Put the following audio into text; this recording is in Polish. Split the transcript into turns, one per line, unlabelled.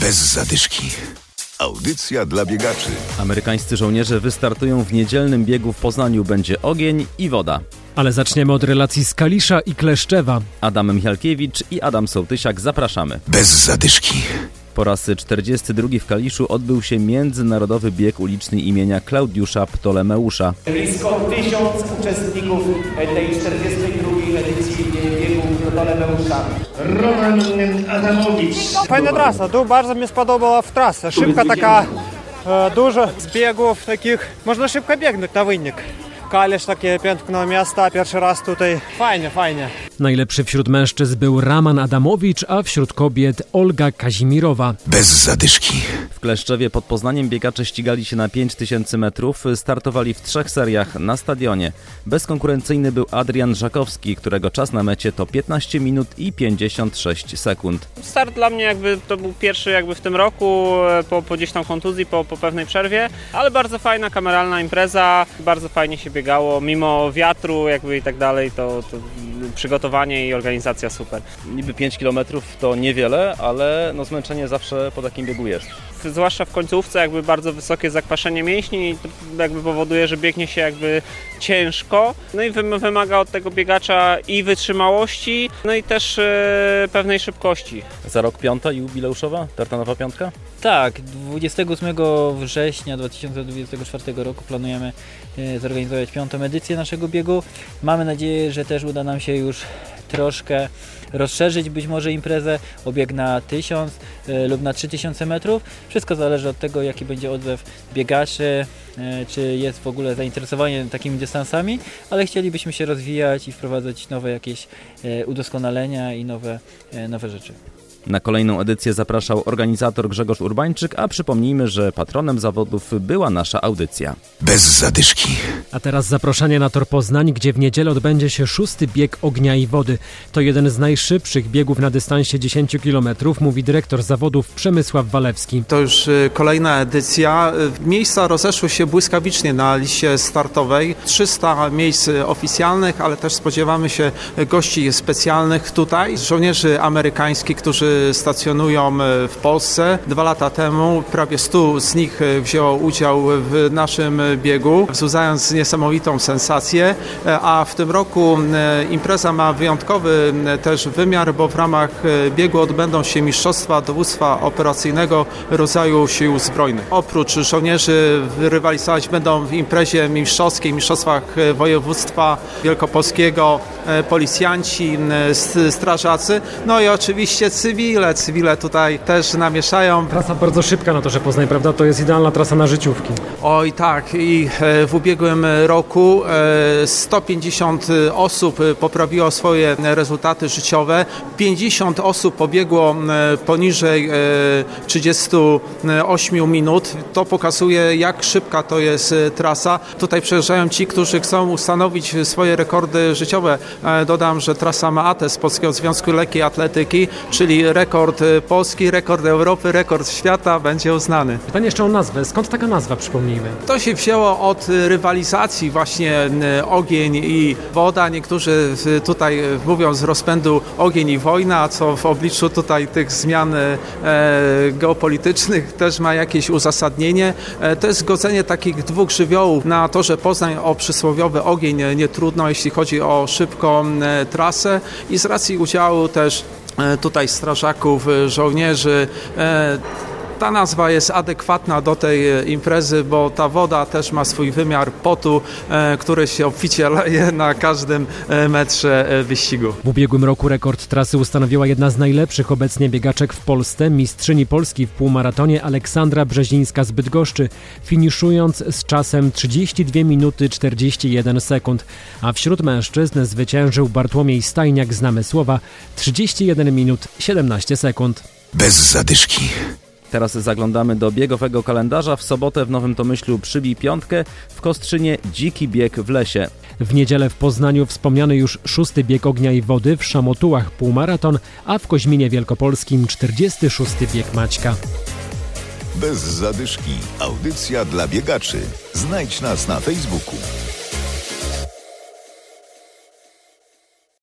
Bez zadyszki. Audycja dla biegaczy.
Amerykańscy żołnierze wystartują w niedzielnym biegu w Poznaniu. Będzie ogień i woda.
Ale zaczniemy od relacji z Kalisza i Kleszczewa.
Adam Michalkiewicz i Adam Sołtysiak zapraszamy.
Bez zadyszki.
Po raz 42 w Kaliszu odbył się międzynarodowy bieg uliczny imienia Klaudiusza Ptolemeusza.
Blisko tysiąc uczestników tej 42 edycji biegu Ptolemeusza.
Roman Adamowicz.
Fajna trasa, tu bardzo mi spodobała w trasa. Szybka taka, e, dużo zbiegów takich, można szybko biegnąć na wynik. Kalisz takie piękne miasta, pierwszy raz tutaj. Fajnie, fajnie.
Najlepszy wśród mężczyzn był Raman Adamowicz, a wśród kobiet Olga Kazimirowa.
Bez zadyszki.
W Kleszczewie pod Poznaniem biegacze ścigali się na 5000 metrów, startowali w trzech seriach na stadionie. Bezkonkurencyjny był Adrian Żakowski, którego czas na mecie to 15 minut i 56 sekund.
Start dla mnie jakby to był pierwszy jakby w tym roku, e, po, po gdzieś tam kontuzji, po, po pewnej przerwie, ale bardzo fajna, kameralna impreza, bardzo fajnie się biegało, mimo wiatru jakby i tak dalej, to, to przygotowanie i organizacja super.
Niby 5 km to niewiele, ale no zmęczenie zawsze po takim biegu jest.
Zwłaszcza w końcówce jakby bardzo wysokie zakwaszenie mięśni i to jakby powoduje, że biegnie się jakby ciężko, no i wym- wymaga od tego biegacza i wytrzymałości, no i też e, pewnej szybkości.
Za rok piąta jubileuszowa, tartanowa piątka?
Tak, 28 września 2024 roku planujemy e, zorganizować piątą edycję naszego biegu. Mamy nadzieję, że też uda nam się już troszkę rozszerzyć być może imprezę o bieg na 1000 e, lub na 3000 metrów. Wszystko zależy od tego, jaki będzie odzew biegaczy, e, czy jest w ogóle zainteresowanie takimi dystansami, ale chcielibyśmy się rozwijać i wprowadzać nowe jakieś e, udoskonalenia i nowe, nowe rzeczy.
Na kolejną edycję zapraszał organizator Grzegorz Urbańczyk, a przypomnijmy, że patronem zawodów była nasza audycja.
Bez zadyszki.
A teraz zaproszenie na Tor Poznań, gdzie w niedzielę odbędzie się szósty bieg ognia i wody. To jeden z najszybszych biegów na dystansie 10 km, mówi dyrektor zawodów Przemysław Walewski.
To już y, kolejna edycja. Y, Miejsca rozeszły się błyskawicznie na liście startowej. 300 miejsc oficjalnych, ale też spodziewamy się gości specjalnych tutaj. Żołnierzy amerykańskich, którzy stacjonują y, w Polsce. Dwa lata temu prawie 100 z nich y, wzięło udział w naszym biegu, wzbudzając niesamowitą sensację. A w tym roku impreza ma wyjątkowy też wymiar, bo w ramach biegu odbędą się mistrzostwa dowództwa operacyjnego rodzaju sił zbrojnych. Oprócz żołnierzy rywalizować będą w imprezie mistrzowskiej, mistrzostwach e, województwa wielkopolskiego, e, policjanci, m, s- strażacy, no i oczywiście cywile. Cywile tutaj też namieszają.
Trasa bardzo szybka na Torze Poznań, prawda? To jest idealna trasa na życiówki.
Oj tak, i e, w ubiegłym roku e, 150 osób e, poprawiło swoje rezultaty życiowe, 50 osób pobiegło e, poniżej e, 38 minut. To pokazuje, jak szybka to jest e, trasa. Tutaj przejeżdżają ci, którzy chcą ustanowić swoje rekordy życiowe. E, Dodam, że trasa ma atest Polskiego Związku Lekkiej Atletyki, czyli rekord e, Polski, rekord Europy, rekord świata będzie uznany.
Pytanie jeszcze o nazwę. Skąd taka nazwa, przypomnijmy?
To się wzięło od rywalizacji właśnie y, ogień i woda. Niektórzy tutaj mówią z rozpędu ogień i wojna, co w obliczu tutaj tych zmian e, geopolitycznych też ma jakieś uzasadnienie. E, To jest zgodzenie takich dwóch żywiołów na to, że Poznań o przysłowiowy ogień e, nie trudno, jeśli chodzi o szybką e, trasę i z racji udziału też e, tutaj strażaków, e, żołnierzy, ta nazwa jest adekwatna do tej e, imprezy, bo ta woda też ma swój wymiar potu, e, który się obficie leje na każdym e, metrze wyścigu.
W ubiegłym roku rekord trasy ustanowiła jedna z najlepszych obecnie biegaczek w Polsce, mistrzyni Polski w półmaratonie Aleksandra Brzezińska z Bydgoszczy, finiszując z czasem 32 minuty 41 sekund, a wśród mężczyzn zwyciężył Bartłomiej Stajniak z Namysłowa 31 minut 17 sekund.
Bez zadyszki.
Teraz zaglądamy do biegowego kalendarza. W sobotę w Nowym Tomyślu przybij piątkę, w Kostrzynie dziki bieg w lesie.
W niedzielę w Poznaniu wspomniany już szósty bieg ognia i wody, w Szamotułach półmaraton, a w Koźminie Wielkopolskim 46 bieg Maćka.
Bez zadyszki. Audycja dla biegaczy. Znajdź nas na Facebooku.